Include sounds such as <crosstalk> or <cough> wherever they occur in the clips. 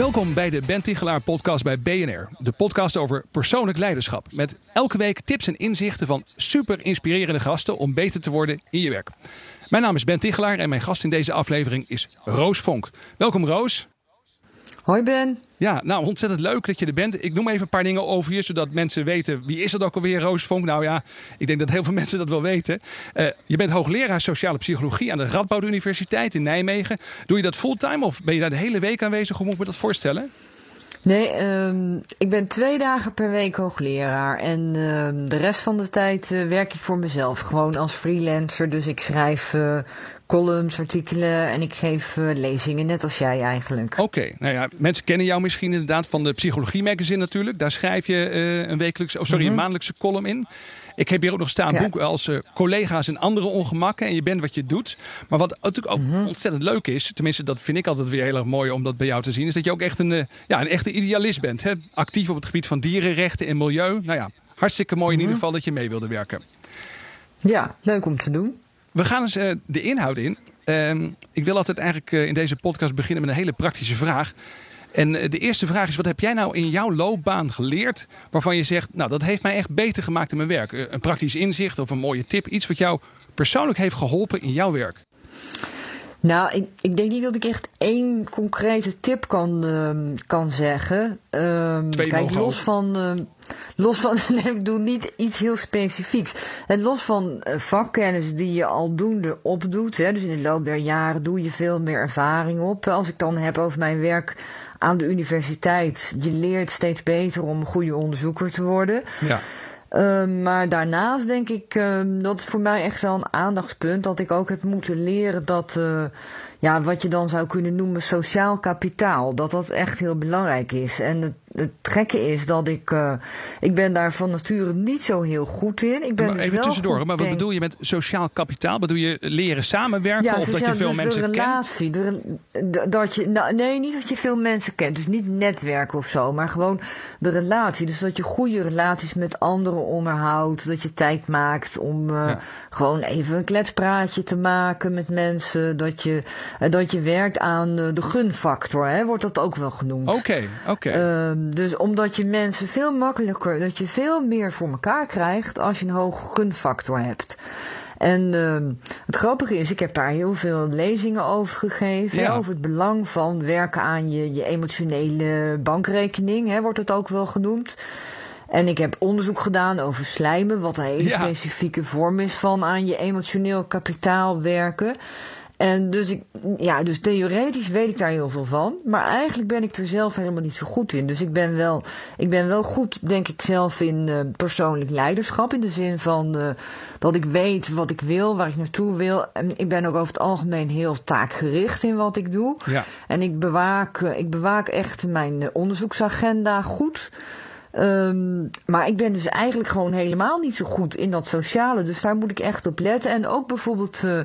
Welkom bij de Ben Tichelaar podcast bij BNR. De podcast over persoonlijk leiderschap. Met elke week tips en inzichten van super inspirerende gasten om beter te worden in je werk. Mijn naam is Ben Tichelaar en mijn gast in deze aflevering is Roos Vonk. Welkom Roos. Hoi Ben. Ja, nou ontzettend leuk dat je er bent. Ik noem even een paar dingen over je, zodat mensen weten wie is dat ook alweer, Roos Vonk. Nou ja, ik denk dat heel veel <laughs> mensen dat wel weten. Uh, je bent hoogleraar sociale psychologie aan de Radboud Universiteit in Nijmegen. Doe je dat fulltime of ben je daar de hele week aanwezig? Hoe moet ik me dat voorstellen? Nee, um, ik ben twee dagen per week hoogleraar. En um, de rest van de tijd uh, werk ik voor mezelf. Gewoon als freelancer. Dus ik schrijf uh, columns, artikelen en ik geef uh, lezingen, net als jij eigenlijk. Oké, okay. nou ja, mensen kennen jou misschien inderdaad van de Psychologie Magazine natuurlijk. Daar schrijf je een wekelijkse, oh sorry, mm -hmm. een maandelijkse column in. Ik heb hier ook nog staan ja. boek als uh, collega's en andere ongemakken. En je bent wat je doet. Maar wat natuurlijk ook mm -hmm. ontzettend leuk is. Tenminste, dat vind ik altijd weer heel erg mooi om dat bij jou te zien. Is dat je ook echt een, ja, een echte idealist bent. Hè? Actief op het gebied van dierenrechten en milieu. Nou ja, hartstikke mooi in mm -hmm. ieder geval dat je mee wilde werken. Ja, leuk om te doen. We gaan eens uh, de inhoud in. ik wil altijd eigenlijk in deze podcast beginnen met een hele praktische vraag. En de eerste vraag is: wat heb jij nou in jouw loopbaan geleerd waarvan je zegt, nou dat heeft mij echt beter gemaakt in mijn werk? Een praktisch inzicht of een mooie tip, iets wat jou persoonlijk heeft geholpen in jouw werk? Nou, ik, ik denk niet dat ik echt één concrete tip kan, uh, kan zeggen. Uh, kijk, los van, uh, los van, <laughs> nee, ik doe niet iets heel specifieks. En los van uh, vakkennis die je aldoende opdoet, hè, dus in de loop der jaren doe je veel meer ervaring op. Als ik dan heb over mijn werk aan de universiteit, je leert steeds beter om een goede onderzoeker te worden. Ja. Uh, maar daarnaast denk ik, uh, dat is voor mij echt wel een aandachtspunt. Dat ik ook heb moeten leren dat, uh, ja, wat je dan zou kunnen noemen sociaal kapitaal. Dat dat echt heel belangrijk is. En het gekke is dat ik, uh, ik ben daar van nature niet zo heel goed in. Ik ben maar dus even wel tussendoor, maar wat denk, bedoel je met sociaal kapitaal? Bedoel je leren samenwerken ja, of dat je veel dus mensen de kent? relatie, de, de- dat je, nou, nee, niet dat je veel mensen kent, dus niet netwerken of zo, maar gewoon de relatie. Dus dat je goede relaties met anderen onderhoudt, dat je tijd maakt om uh, Ja. gewoon even een kletspraatje te maken met mensen, dat je, uh, dat je werkt aan de gunfactor, hè, wordt dat ook wel genoemd. Oké, oké. Ehm, dus omdat je mensen veel makkelijker, dat je veel meer voor elkaar krijgt als je een hoge gunfactor hebt. En ehm, het grappige is, ik heb daar heel veel lezingen over gegeven. Ja. hè, over het belang van werken aan je, je emotionele bankrekening, hè, wordt het ook wel genoemd. En ik heb onderzoek gedaan over slijmen, wat een hele Ja. specifieke vorm is van aan je emotioneel kapitaal werken. En dus, ik, ja, dus theoretisch weet ik daar heel veel van. Maar eigenlijk ben ik er zelf helemaal niet zo goed in. Dus ik ben wel, ik ben wel goed, denk ik, zelf in eh, persoonlijk leiderschap. In de zin van eh, dat ik weet wat ik wil, waar ik naartoe wil. En ik ben ook over het algemeen heel taakgericht in wat ik doe. Ja. En ik bewaak, eh, ik bewaak echt mijn onderzoeksagenda goed. Ehm, maar ik ben dus eigenlijk gewoon helemaal niet zo goed in dat sociale. Dus daar moet ik echt op letten. En ook bijvoorbeeld eh,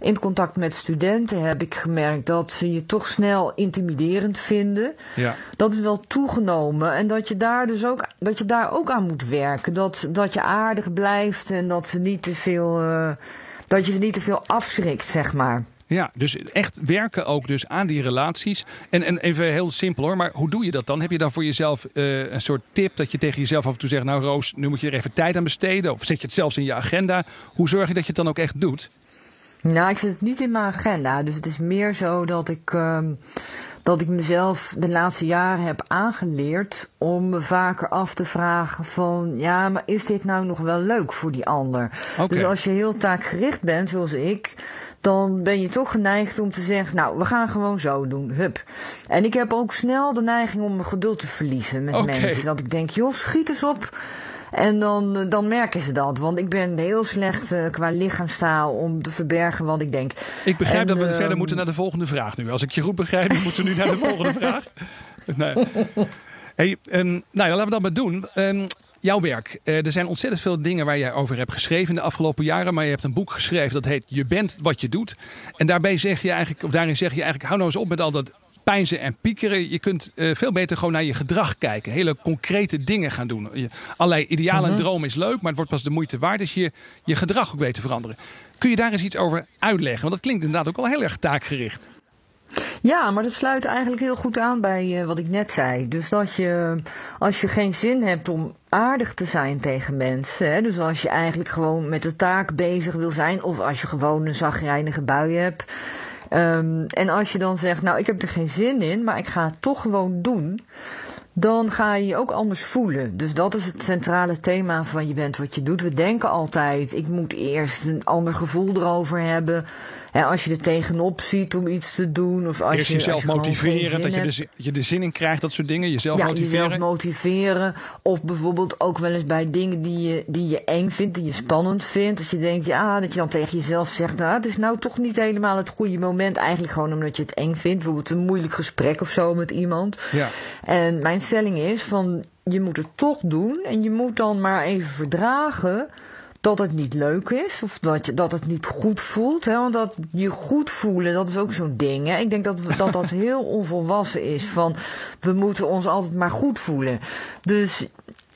in contact met studenten heb ik gemerkt dat ze je toch snel intimiderend vinden. Ja. Dat is wel toegenomen. En dat je daar dus ook, dat je daar ook aan moet werken. Dat, dat je aardig blijft en dat ze niet te veel. eh, dat je ze niet te veel afschrikt, zeg maar. Ja, dus echt werken ook dus aan die relaties. En, en even heel simpel hoor, maar hoe doe je dat dan? Heb je dan voor jezelf eh, een soort tip dat je tegen jezelf af en toe zegt... nou Roos, nu moet je er even tijd aan besteden. Of zet je het zelfs in je agenda. Hoe zorg je dat je het dan ook echt doet? Nou, ik zet het niet in mijn agenda. Dus het is meer zo dat ik, ehm, dat ik mezelf de laatste jaren heb aangeleerd om me vaker af te vragen van... ja, maar is dit nou nog wel leuk voor die ander? Dus als je heel taakgericht bent, zoals ik... dan ben je toch geneigd om te zeggen... nou, we gaan gewoon zo doen, hup. En ik heb ook snel de neiging om mijn geduld te verliezen met mensen. Dat ik denk, joh, schiet eens op... En dan, eh, dan merken ze dat. Want ik ben heel slecht eh, qua lichaamstaal om te verbergen wat ik denk. Ik begrijp En, dat we ehm, verder moeten naar de volgende vraag nu. Als ik je goed begrijp, dan moeten we nu naar de volgende <laughs> vraag. nee. Hey, um, nou ja, laten we dat maar doen. Um, jouw werk. Uh, er zijn ontzettend veel dingen waar jij over hebt geschreven in de afgelopen jaren. Maar je hebt een boek geschreven dat heet Je bent wat je doet. En daarbij zeg je eigenlijk, of daarin zeg je eigenlijk, hou nou eens op met al dat pijnzen en piekeren. Je kunt uh, veel beter gewoon naar je gedrag kijken. Hele concrete dingen gaan doen. Je, allerlei idealen en mhm. dromen is leuk, maar het wordt pas de moeite waard als je je gedrag ook weet te veranderen. Kun je daar eens iets over uitleggen? Want dat klinkt inderdaad ook al heel erg taakgericht. Ja, maar dat sluit eigenlijk heel goed aan bij uh, wat ik net zei. Dus dat je, als je geen zin hebt om aardig te zijn tegen mensen, hè, dus als je eigenlijk gewoon met de taak bezig wil zijn, of als je gewoon een zagrijnige bui hebt, Um, en als je dan zegt, nou ik heb er geen zin in, maar ik ga het toch gewoon doen, dan ga je je ook anders voelen. Dus dat is het centrale thema van je bent wat je doet. We denken altijd, ik moet eerst een ander gevoel erover hebben als je er tegenop ziet om iets te doen. Of als Eerst je, jezelf motiveren, dat je, de, je de zin in krijgt, dat soort dingen. Jezelf ja, motiveren. jezelf motiveren. Of bijvoorbeeld ook wel eens bij dingen die je, die je eng vindt, die je spannend vindt. Dat je denkt, ja, dat je dan tegen jezelf zegt, nou, het is nou toch niet helemaal het goede moment. Eigenlijk gewoon omdat je het eng vindt. Bijvoorbeeld een moeilijk gesprek of zo met iemand. Ja. En mijn stelling is van, je moet het toch doen. En je moet dan maar even verdragen dat het niet leuk is of dat, je, dat het niet goed voelt. Hè? Want dat je goed voelen, dat is ook zo'n ding. Hè? Ik denk dat, dat dat <laughs> heel onvolwassen is. Van we moeten ons altijd maar goed voelen. Dus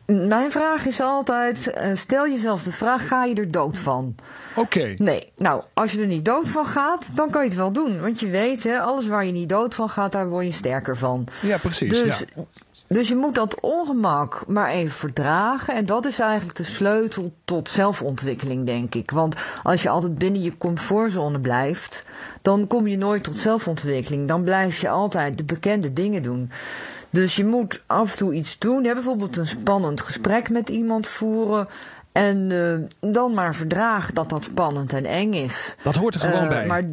mijn vraag is altijd: uh, stel jezelf de vraag: ga je er dood van? Oké. Nee, nou, als je er niet dood van gaat, dan kan je het wel doen. Want je weet, hè, alles waar je niet dood van gaat, daar word je sterker van. Ja, precies. Dus ja. Dus je moet dat ongemak maar even verdragen. En dat is eigenlijk de sleutel tot zelfontwikkeling, denk ik. Want als je altijd binnen je comfortzone blijft, dan kom je nooit tot zelfontwikkeling. Dan blijf je altijd de bekende dingen doen. Dus je moet af en toe iets doen. Ja, bijvoorbeeld een spannend gesprek met iemand voeren. En uh, dan maar verdragen dat dat spannend en eng is. Dat hoort er gewoon uh, bij. Maar,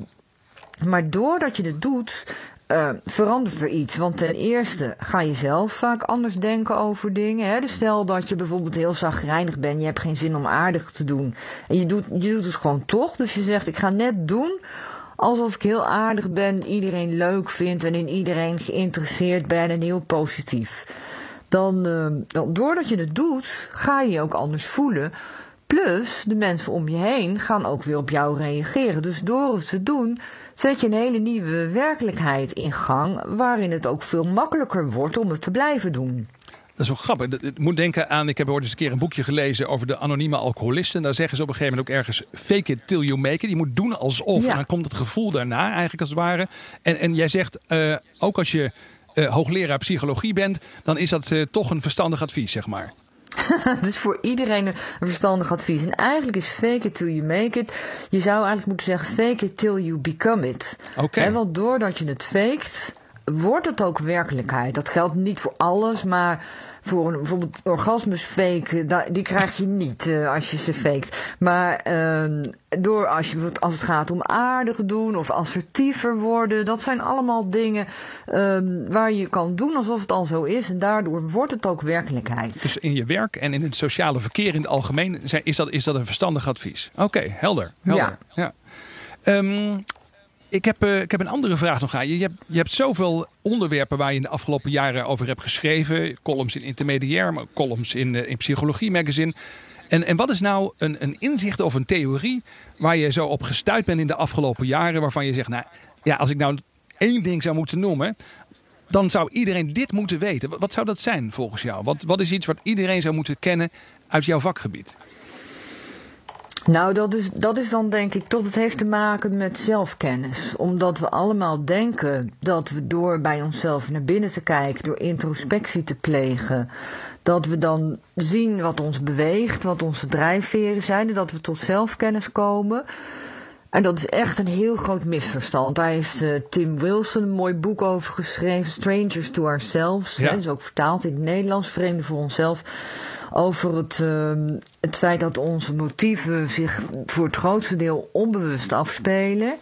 maar doordat je het doet, uh, verandert er iets. Want ten eerste ga je zelf vaak anders denken over dingen. Hè? Dus stel dat je bijvoorbeeld heel zagrijnig bent, je hebt geen zin om aardig te doen. En je doet, je doet het gewoon toch. Dus je zegt, ik ga net doen alsof ik heel aardig ben, iedereen leuk vind en in iedereen geïnteresseerd ben en heel positief. Dan, uh, dan doordat je het doet, ga je je ook anders voelen. Plus, de mensen om je heen gaan ook weer op jou reageren. Dus door het te doen, zet je een hele nieuwe werkelijkheid in gang, waarin het ook veel makkelijker wordt om het te blijven doen. Dat is wel grappig. Ik moet denken aan, ik heb ooit eens een keer een boekje gelezen over de anonieme alcoholisten. Daar zeggen ze op een gegeven moment ook ergens, fake it till you make it. Je moet doen alsof. En dan komt het gevoel daarna eigenlijk als het ware. En, en jij zegt, uh, ook als je uh, hoogleraar psychologie bent, dan is dat uh, toch een verstandig advies, zeg maar. <laughs> dus voor iedereen een verstandig advies. En eigenlijk is fake it till you make it. Je zou eigenlijk moeten zeggen fake it till you become it. Oké. Okay. Want doordat je het faked, wordt het ook werkelijkheid. Dat geldt niet voor alles, maar voor een bijvoorbeeld orgasmus fake, die krijg je niet uh, als je ze faked. Maar uh, door als, je, als het gaat om aardig doen of assertiever worden, dat zijn allemaal dingen uh, waar je kan doen alsof het al zo is. En daardoor wordt het ook werkelijkheid. Dus in je werk en in het sociale verkeer in het algemeen is dat, is dat een verstandig advies? Oké, helder. helder. Ja. ja. Um, ik heb, uh, ik heb een andere vraag nog aan je. Je hebt, je hebt zoveel onderwerpen waar je in de afgelopen jaren over hebt geschreven. Columns in Intermediair, columns in, uh, in Psychologie Magazine. En, en wat is nou een, een inzicht of een theorie waar je zo op gestuurd bent in de afgelopen jaren? Waarvan je zegt, nou ja, als ik nou één ding zou moeten noemen, dan zou iedereen dit moeten weten. Wat, wat zou dat zijn volgens jou? Wat, wat is iets wat iedereen zou moeten kennen uit jouw vakgebied? Nou, dat is, dat is dan denk ik toch, het heeft te maken met zelfkennis. Omdat we allemaal denken dat we door bij onszelf naar binnen te kijken, door introspectie te plegen, dat we dan zien wat ons beweegt, wat onze drijfveren zijn en dat we tot zelfkennis komen. En dat is echt een heel groot misverstand. Daar heeft uh, Tim Wilson een mooi boek over geschreven, Strangers to Ourselves. Ja. Dat is ook vertaald in het Nederlands, Vreemde voor onszelf over het, uh, het feit dat onze motieven zich voor het grootste deel onbewust afspelen.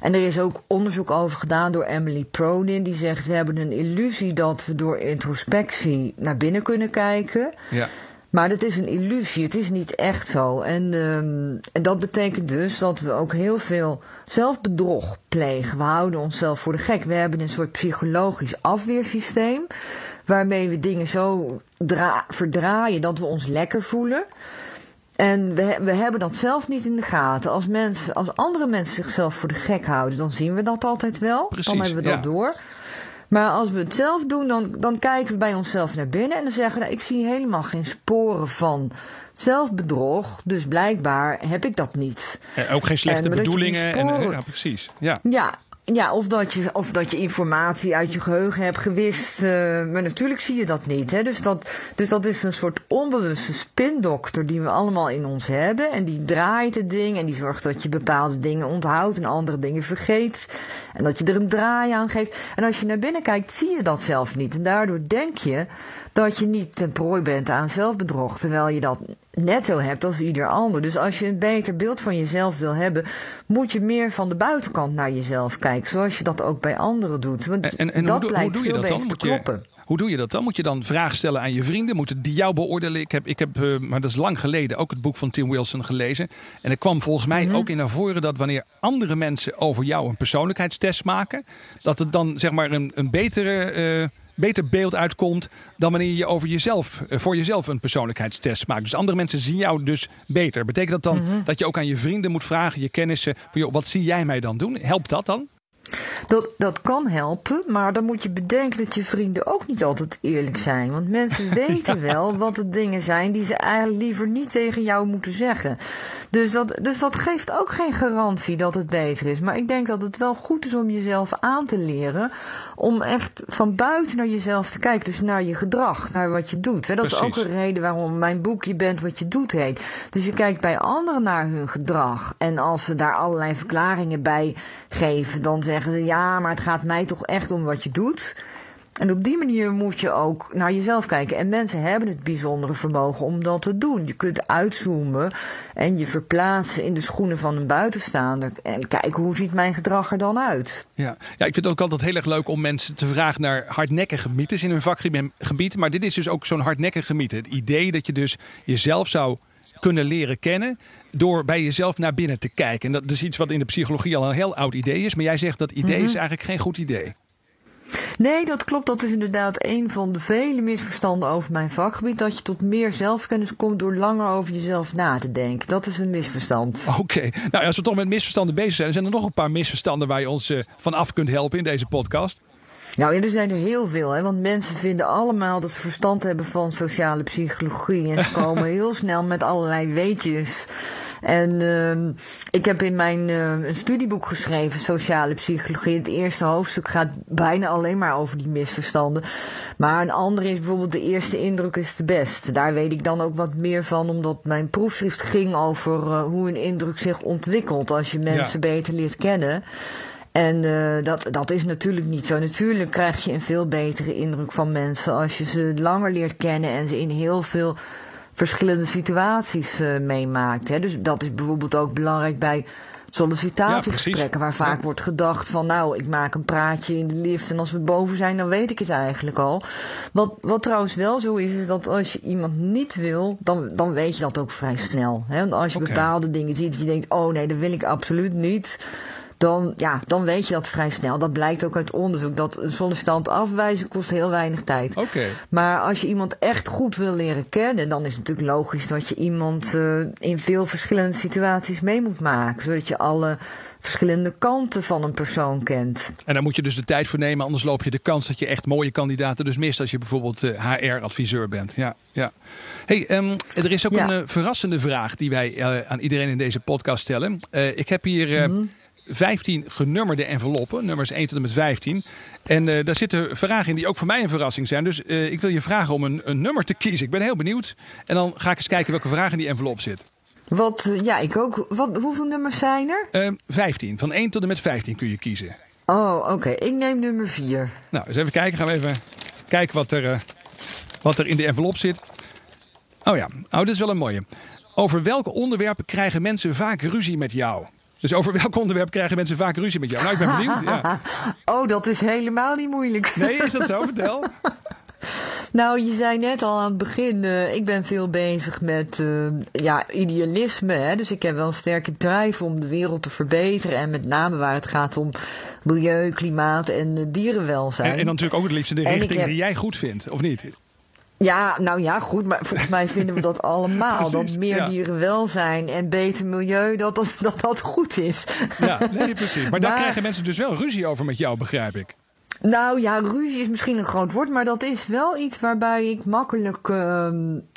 En er is ook onderzoek over gedaan door Emily Pronin, die zegt: We hebben een illusie dat we door introspectie naar binnen kunnen kijken. Ja. Maar het is een illusie, het is niet echt zo. En, um, en dat betekent dus dat we ook heel veel zelfbedrog plegen. We houden onszelf voor de gek. We hebben een soort psychologisch afweersysteem. Waarmee we dingen zo verdraaien dat we ons lekker voelen. En we, we hebben dat zelf niet in de gaten. Als, mensen, als andere mensen zichzelf voor de gek houden, dan zien we dat altijd wel. Precies, dan hebben we dat door. Maar als we het zelf doen, dan, dan kijken we bij onszelf naar binnen en dan zeggen we, nou, ik zie helemaal geen sporen van zelfbedrog. Dus blijkbaar heb ik dat niet. ook geen slechte bedoelingen. en, ja, precies. Ja. ja, ja, of dat, je, of dat je informatie uit je geheugen hebt gewist. Uh, maar natuurlijk zie je dat niet. Hè? Dus, dat, dus dat is een soort onbewuste spindokter die we allemaal in ons hebben. En die draait het ding en die zorgt dat je bepaalde dingen onthoudt en andere dingen vergeet. En dat je er een draai aan geeft. En als je naar binnen kijkt, zie je dat zelf niet. En daardoor denk je dat je niet ten prooi bent aan zelfbedrog. Terwijl je dat net zo hebt als ieder ander. Dus als je een beter beeld van jezelf wil hebben, moet je meer van de buitenkant naar jezelf kijken. Zoals je dat ook bij anderen doet. Want en, en, dat hoe, blijkt hoe doe je dat dan? Moet kloppen. Je, hoe doe je dat dan? Moet je dan vragen stellen aan je vrienden? Moeten die jou beoordelen? Ik heb, ik heb uh, maar dat is lang geleden, ook het boek van Tim Wilson gelezen. En er kwam volgens mij mhm. ook in naar voren dat wanneer andere mensen over jou een persoonlijkheidstest maken, dat het dan zeg maar een, een betere. Uh, beter beeld uitkomt dan wanneer je over jezelf, eh, voor jezelf een persoonlijkheidstest maakt. Dus andere mensen zien jou dus beter. Betekent dat dan mhm. dat je ook aan je vrienden moet vragen, je kennissen, van, joh, wat zie jij mij dan doen? Helpt dat dan? Dat, dat kan helpen, maar dan moet je bedenken dat je vrienden ook niet altijd eerlijk zijn. Want mensen <laughs> weten wel wat de dingen zijn die ze eigenlijk liever niet tegen jou moeten zeggen. Dus dat, dus dat geeft ook geen garantie dat het beter is. Maar ik denk dat het wel goed is om jezelf aan te leren. Om echt van buiten naar jezelf te kijken. Dus naar je gedrag, naar wat je doet. Dat is ook een reden waarom mijn boek Je bent wat je doet heet. Dus je kijkt bij anderen naar hun gedrag. En als ze daar allerlei verklaringen bij geven, dan zeggen ze ja, maar het gaat mij toch echt om wat je doet. En op die manier moet je ook naar jezelf kijken. En mensen hebben het bijzondere vermogen om dat te doen. Je kunt uitzoomen en je verplaatsen in de schoenen van een buitenstaander. En kijken hoe ziet mijn gedrag er dan uit. Ja, ja ik vind het ook altijd heel erg leuk om mensen te vragen naar hardnekkige mythes in hun vakgebied. Maar dit is dus ook zo'n hardnekkige mythe. Het idee dat je dus jezelf zou kunnen leren kennen door bij jezelf naar binnen te kijken. En dat is iets wat in de psychologie al een heel oud idee is. Maar jij zegt dat idee is mhm. eigenlijk geen goed idee. Nee, dat klopt. Dat is inderdaad een van de vele misverstanden over mijn vakgebied. Dat je tot meer zelfkennis komt door langer over jezelf na te denken. Dat is een misverstand. Oké. Nou, als we toch met misverstanden bezig zijn, zijn er nog een paar misverstanden waar je ons uh, van af kunt helpen in deze podcast. Nou, er zijn er heel veel, hè, want mensen vinden allemaal dat ze verstand hebben van sociale psychologie. En ze <laughs> komen heel snel met allerlei weetjes. En uh, ik heb in mijn uh, een studieboek geschreven, Sociale Psychologie. Het eerste hoofdstuk gaat bijna alleen maar over die misverstanden. Maar een andere is bijvoorbeeld de eerste indruk is de beste. Daar weet ik dan ook wat meer van, omdat mijn proefschrift ging over uh, hoe een indruk zich ontwikkelt als je mensen beter leert kennen. En uh, dat, dat is natuurlijk niet zo. Natuurlijk krijg je een veel betere indruk van mensen als je ze langer leert kennen en ze in heel veel verschillende situaties uh, meemaakt. Hè. Dus dat is bijvoorbeeld ook belangrijk bij sollicitatiegesprekken, waar vaak wordt gedacht van nou, ik maak een praatje in de lift en als we boven zijn, dan weet ik het eigenlijk al. Wat, wat trouwens wel zo is, is dat als je iemand niet wil, dan, dan weet je dat ook vrij snel. Hè? Want als je bepaalde dingen ziet, je denkt, oh nee, dat wil ik absoluut niet dan, ja, dan weet je dat vrij snel. Dat blijkt ook uit onderzoek. Dat een sollicitant afwijzen kost heel weinig tijd. Oké. Maar als je iemand echt goed wil leren kennen, dan is het natuurlijk logisch dat je iemand uh, in veel verschillende situaties mee moet maken. Zodat je alle verschillende kanten van een persoon kent. En daar moet je dus de tijd voor nemen, anders loop je de kans dat je echt mooie kandidaten dus mist als je bijvoorbeeld uh, eh, HR-adviseur bent. Ja, ja. Hey, um, er is ook een uh, verrassende vraag die wij aan iedereen in deze podcast stellen. ik heb hier. Mm 15 genummerde enveloppen, nummers 1 tot en met 15. En uh, daar zitten vragen in die ook voor mij een verrassing zijn. Dus uh, ik wil je vragen om een, een, nummer te kiezen. Ik ben heel benieuwd. En dan ga ik eens kijken welke vraag in die envelop zit. Wat, uh, ja, ik ook. Wat, hoeveel nummers zijn er? 15. Van 1 tot en met 15 kun je kiezen. Oh, oké. Ik neem nummer 4. Nou, eens even kijken. Gaan we even kijken wat er, wat er in de envelop zit. Oh ja, oh, dit is wel een mooie. Over welke onderwerpen krijgen mensen vaak ruzie met jou? Dus over welk onderwerp krijgen mensen vaak ruzie met jou? Nou, ik ben benieuwd. Ja. <laughs> Oh, dat is helemaal niet moeilijk. Nee, is dat zo? Vertel. <laughs> Nou, je zei net al aan het begin, uh, ik ben veel bezig met uh, ja, idealisme. Hè? Dus ik heb wel een sterke drive om de wereld te verbeteren. En met name waar het gaat om milieu, klimaat en uh, dierenwelzijn. En, en, dan natuurlijk ook het liefst de richting die jij goed vindt, of niet? Ja, nou ja, goed. Maar volgens mij vinden we dat <laughs> allemaal. dat meer ja. dierenwelzijn en beter milieu, dat dat, dat dat goed is. Ja, nee, precies. Maar, maar daar krijgen mensen dus wel ruzie over met jou, begrijp ik. Nou ja, ruzie is misschien een groot woord, maar dat is wel iets waarbij ik makkelijk uh,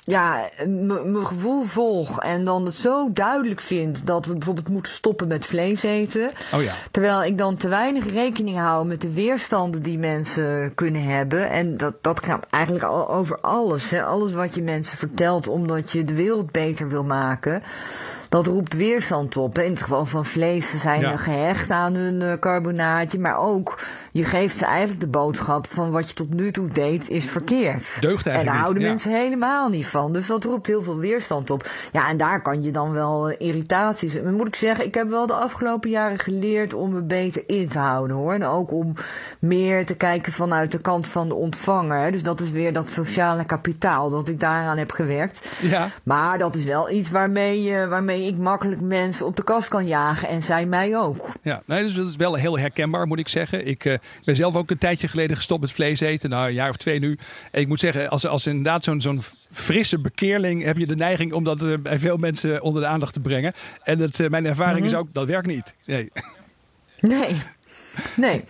ja, mijn gevoel volg. En dan het zo duidelijk vind dat we bijvoorbeeld moeten stoppen met vlees eten. Oh ja. Terwijl ik dan te weinig rekening hou met de weerstanden die mensen kunnen hebben. En dat, dat gaat eigenlijk over alles. Hè? Alles wat je mensen vertelt omdat je de wereld beter wil maken dat roept weerstand op. In het geval van vlees, ze zijn ja. gehecht aan hun uh, carbonaatje. Maar ook, je geeft ze eigenlijk de boodschap van wat je tot nu toe deed is verkeerd. Deugt eigenlijk En daar houden mensen helemaal niet van. Dus dat roept heel veel weerstand op. Ja, en daar kan je dan wel uh, irritaties. Maar moet ik zeggen, ik heb wel de afgelopen jaren geleerd om me beter in te houden hoor. En ook om meer te kijken vanuit de kant van de ontvanger. Dus dat is weer dat sociale kapitaal dat ik daaraan heb gewerkt. Ja. Maar dat is wel iets waarmee, uh, waarmee ik makkelijk mensen op de kast kan jagen en zij mij ook. Ja, nee, dus dat is wel heel herkenbaar, moet ik zeggen. Ik uh, ben zelf ook een tijdje geleden gestopt met vlees eten. Nou, een jaar of twee nu. En ik moet zeggen, als, als inderdaad zo'n zo'n frisse bekeerling heb je de neiging om dat uh, bij veel mensen onder de aandacht te brengen. En dat, uh, mijn ervaring mm -hmm. is ook, dat werkt niet. Nee. Nee. Nee.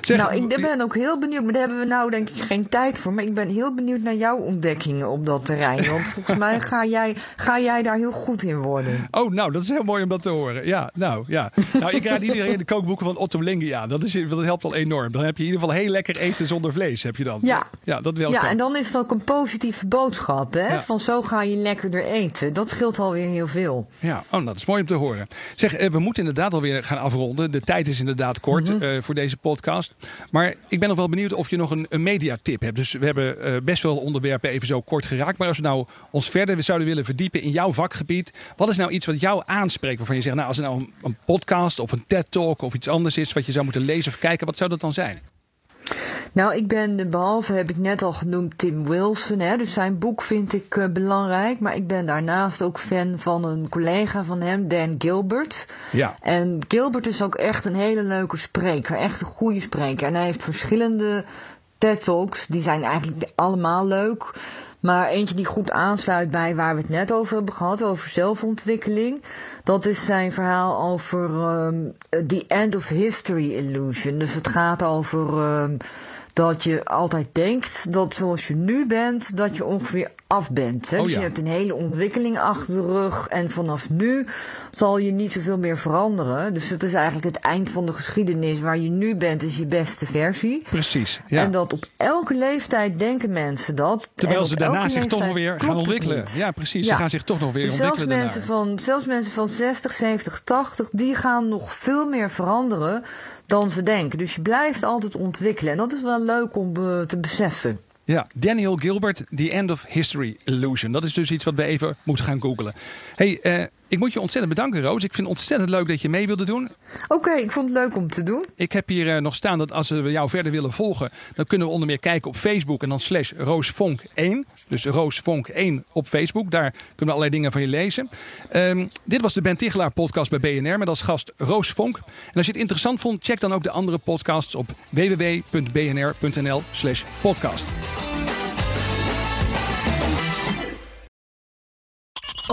Zeg, nou, ik ben ook heel benieuwd, maar daar hebben we nou denk ik geen tijd voor. Maar ik ben heel benieuwd naar jouw ontdekkingen op dat terrein. <laughs> Want volgens mij ga jij, ga jij daar heel goed in worden. Oh, nou, dat is heel mooi om dat te horen. Ja, nou, ja. Nou, ik raad iedereen de kookboeken van Otto Lengi aan. Dat, is, dat helpt wel enorm. Dan heb je in ieder geval heel lekker eten zonder vlees, heb je dan. Ja, ja dat wel. Ja, kan. en dan is het ook een positieve boodschap, hè? Ja. Van zo ga je lekkerder eten. Dat scheelt alweer heel veel. Ja, oh, nou, dat is mooi om te horen. Zeg, we moeten inderdaad alweer gaan afronden. De tijd is inderdaad kort mm -hmm. uh, voor deze podcast. Maar ik ben nog wel benieuwd of je nog een, een mediatip hebt. Dus we hebben uh, best wel onderwerpen even zo kort geraakt. Maar als we nou ons verder zouden willen verdiepen in jouw vakgebied. Wat is nou iets wat jou aanspreekt? Waarvan je zegt, nou als er nou een, een podcast of een TED-talk of iets anders is wat je zou moeten lezen of kijken. Wat zou dat dan zijn? Nou, ik ben, behalve heb ik net al genoemd Tim Wilson, hè, dus zijn boek vind ik uh, belangrijk. Maar ik ben daarnaast ook fan van een collega van hem, Dan Gilbert. Ja. En Gilbert is ook echt een hele leuke spreker, echt een goede spreker. En hij heeft verschillende TED-talks, die zijn eigenlijk allemaal leuk. Maar eentje die goed aansluit bij waar we het net over hebben gehad, over zelfontwikkeling. Dat is zijn verhaal over um, The End of History Illusion. Dus het gaat over um, dat je altijd denkt dat zoals je nu bent, dat je ongeveer af bent. Hè? Oh, dus ja. je hebt een hele ontwikkeling achter de rug en vanaf nu zal je niet zoveel meer veranderen. Dus het is eigenlijk het eind van de geschiedenis. Waar je nu bent is je beste versie. Precies, ja. En dat op elke leeftijd denken mensen dat. Terwijl ze daarna zich toch nog weer gaan ontwikkelen. Ja, precies. Ja. Ze gaan zich toch nog weer dus ontwikkelen. Zelfs mensen, van, zelfs mensen van 60, 70, 80, die gaan nog veel meer veranderen dan ze denken. Dus je blijft altijd ontwikkelen. En dat is wel leuk om uh, te beseffen. Ja, Daniel Gilbert, The End of History Illusion. Dat is dus iets wat we even moeten gaan googlen. Hey, uh, ik moet je ontzettend bedanken, Roos. Ik vind het ontzettend leuk dat je mee wilde doen. Oké, okay, ik vond het leuk om te doen. Ik heb hier uh, nog staan dat als we jou verder willen volgen, dan kunnen we onder meer kijken op Facebook en dan slash roosvonk1. Dus roosvonk1 op Facebook. Daar kunnen we allerlei dingen van je lezen. Um, dit was de Ben Tichelaar podcast bij BNR met als gast Roos Vonk. En als je het interessant vond, check dan ook de andere podcasts op www.bnr.nl slash podcast.